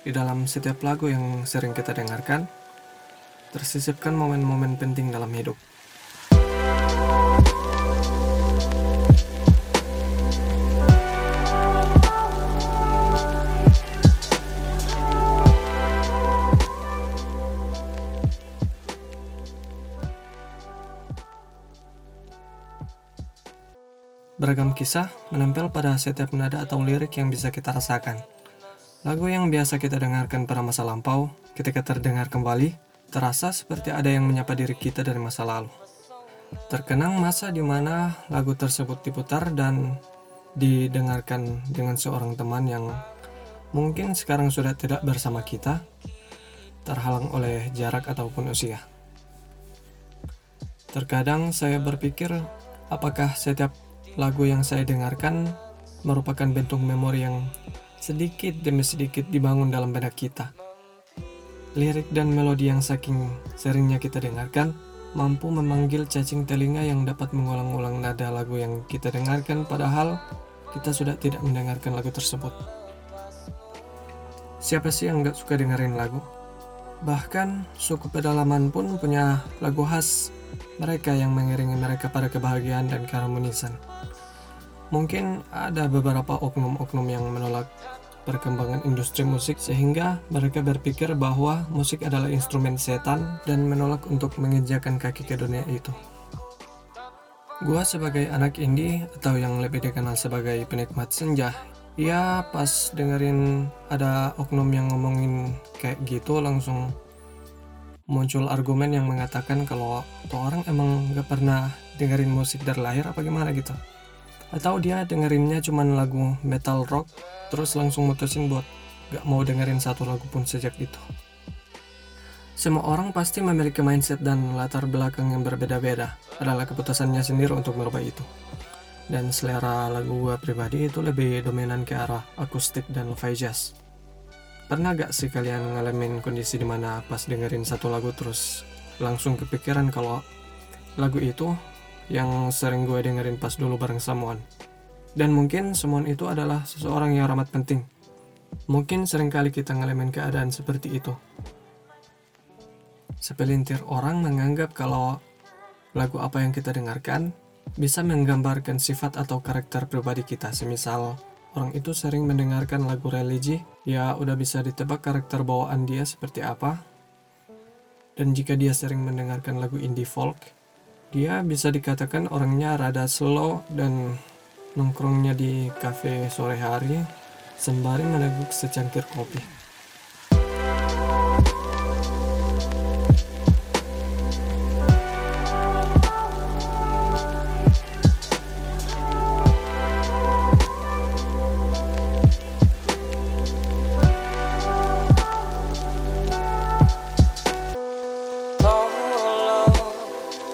Di dalam setiap lagu yang sering kita dengarkan, tersisipkan momen-momen penting dalam hidup. Beragam kisah menempel pada setiap nada atau lirik yang bisa kita rasakan. Lagu yang biasa kita dengarkan pada masa lampau, ketika terdengar kembali, terasa seperti ada yang menyapa diri kita dari masa lalu. Terkenang masa di mana lagu tersebut diputar dan didengarkan dengan seorang teman yang mungkin sekarang sudah tidak bersama kita, terhalang oleh jarak ataupun usia. Terkadang saya berpikir, apakah setiap lagu yang saya dengarkan merupakan bentuk memori yang sedikit demi sedikit dibangun dalam benak kita. Lirik dan melodi yang saking seringnya kita dengarkan mampu memanggil cacing telinga yang dapat mengulang-ulang nada lagu yang kita dengarkan padahal kita sudah tidak mendengarkan lagu tersebut. Siapa sih yang gak suka dengerin lagu? Bahkan suku pedalaman pun punya lagu khas mereka yang mengiringi mereka pada kebahagiaan dan keharmonisan. Mungkin ada beberapa oknum-oknum yang menolak perkembangan industri musik sehingga mereka berpikir bahwa musik adalah instrumen setan dan menolak untuk menginjakan kaki ke dunia itu. Gua sebagai anak indie atau yang lebih dikenal sebagai penikmat senja ya pas dengerin ada oknum yang ngomongin kayak gitu langsung muncul argumen yang mengatakan kalau orang emang gak pernah dengerin musik dari lahir apa gimana gitu atau dia dengerinnya cuman lagu metal rock terus langsung mutusin buat gak mau dengerin satu lagu pun sejak itu. Semua orang pasti memiliki mindset dan latar belakang yang berbeda-beda. Adalah keputusannya sendiri untuk merubah itu. Dan selera lagu gue pribadi itu lebih dominan ke arah akustik dan lo-fi jazz. Pernah gak sih kalian ngalamin kondisi di mana pas dengerin satu lagu terus langsung kepikiran kalau lagu itu yang sering gue dengerin pas dulu bareng someone. Dan mungkin someone itu adalah seseorang yang amat penting. Mungkin sering kali kita ngalamin keadaan seperti itu. Sepelintir orang menganggap kalau lagu apa yang kita dengarkan bisa menggambarkan sifat atau karakter pribadi kita. Semisal orang itu sering mendengarkan lagu religi, ya udah bisa ditebak karakter bawaan dia seperti apa. Dan jika dia sering mendengarkan lagu indie folk, dia bisa dikatakan orangnya rada slow dan nongkrongnya di cafe sore hari sembari meneguk secangkir kopi.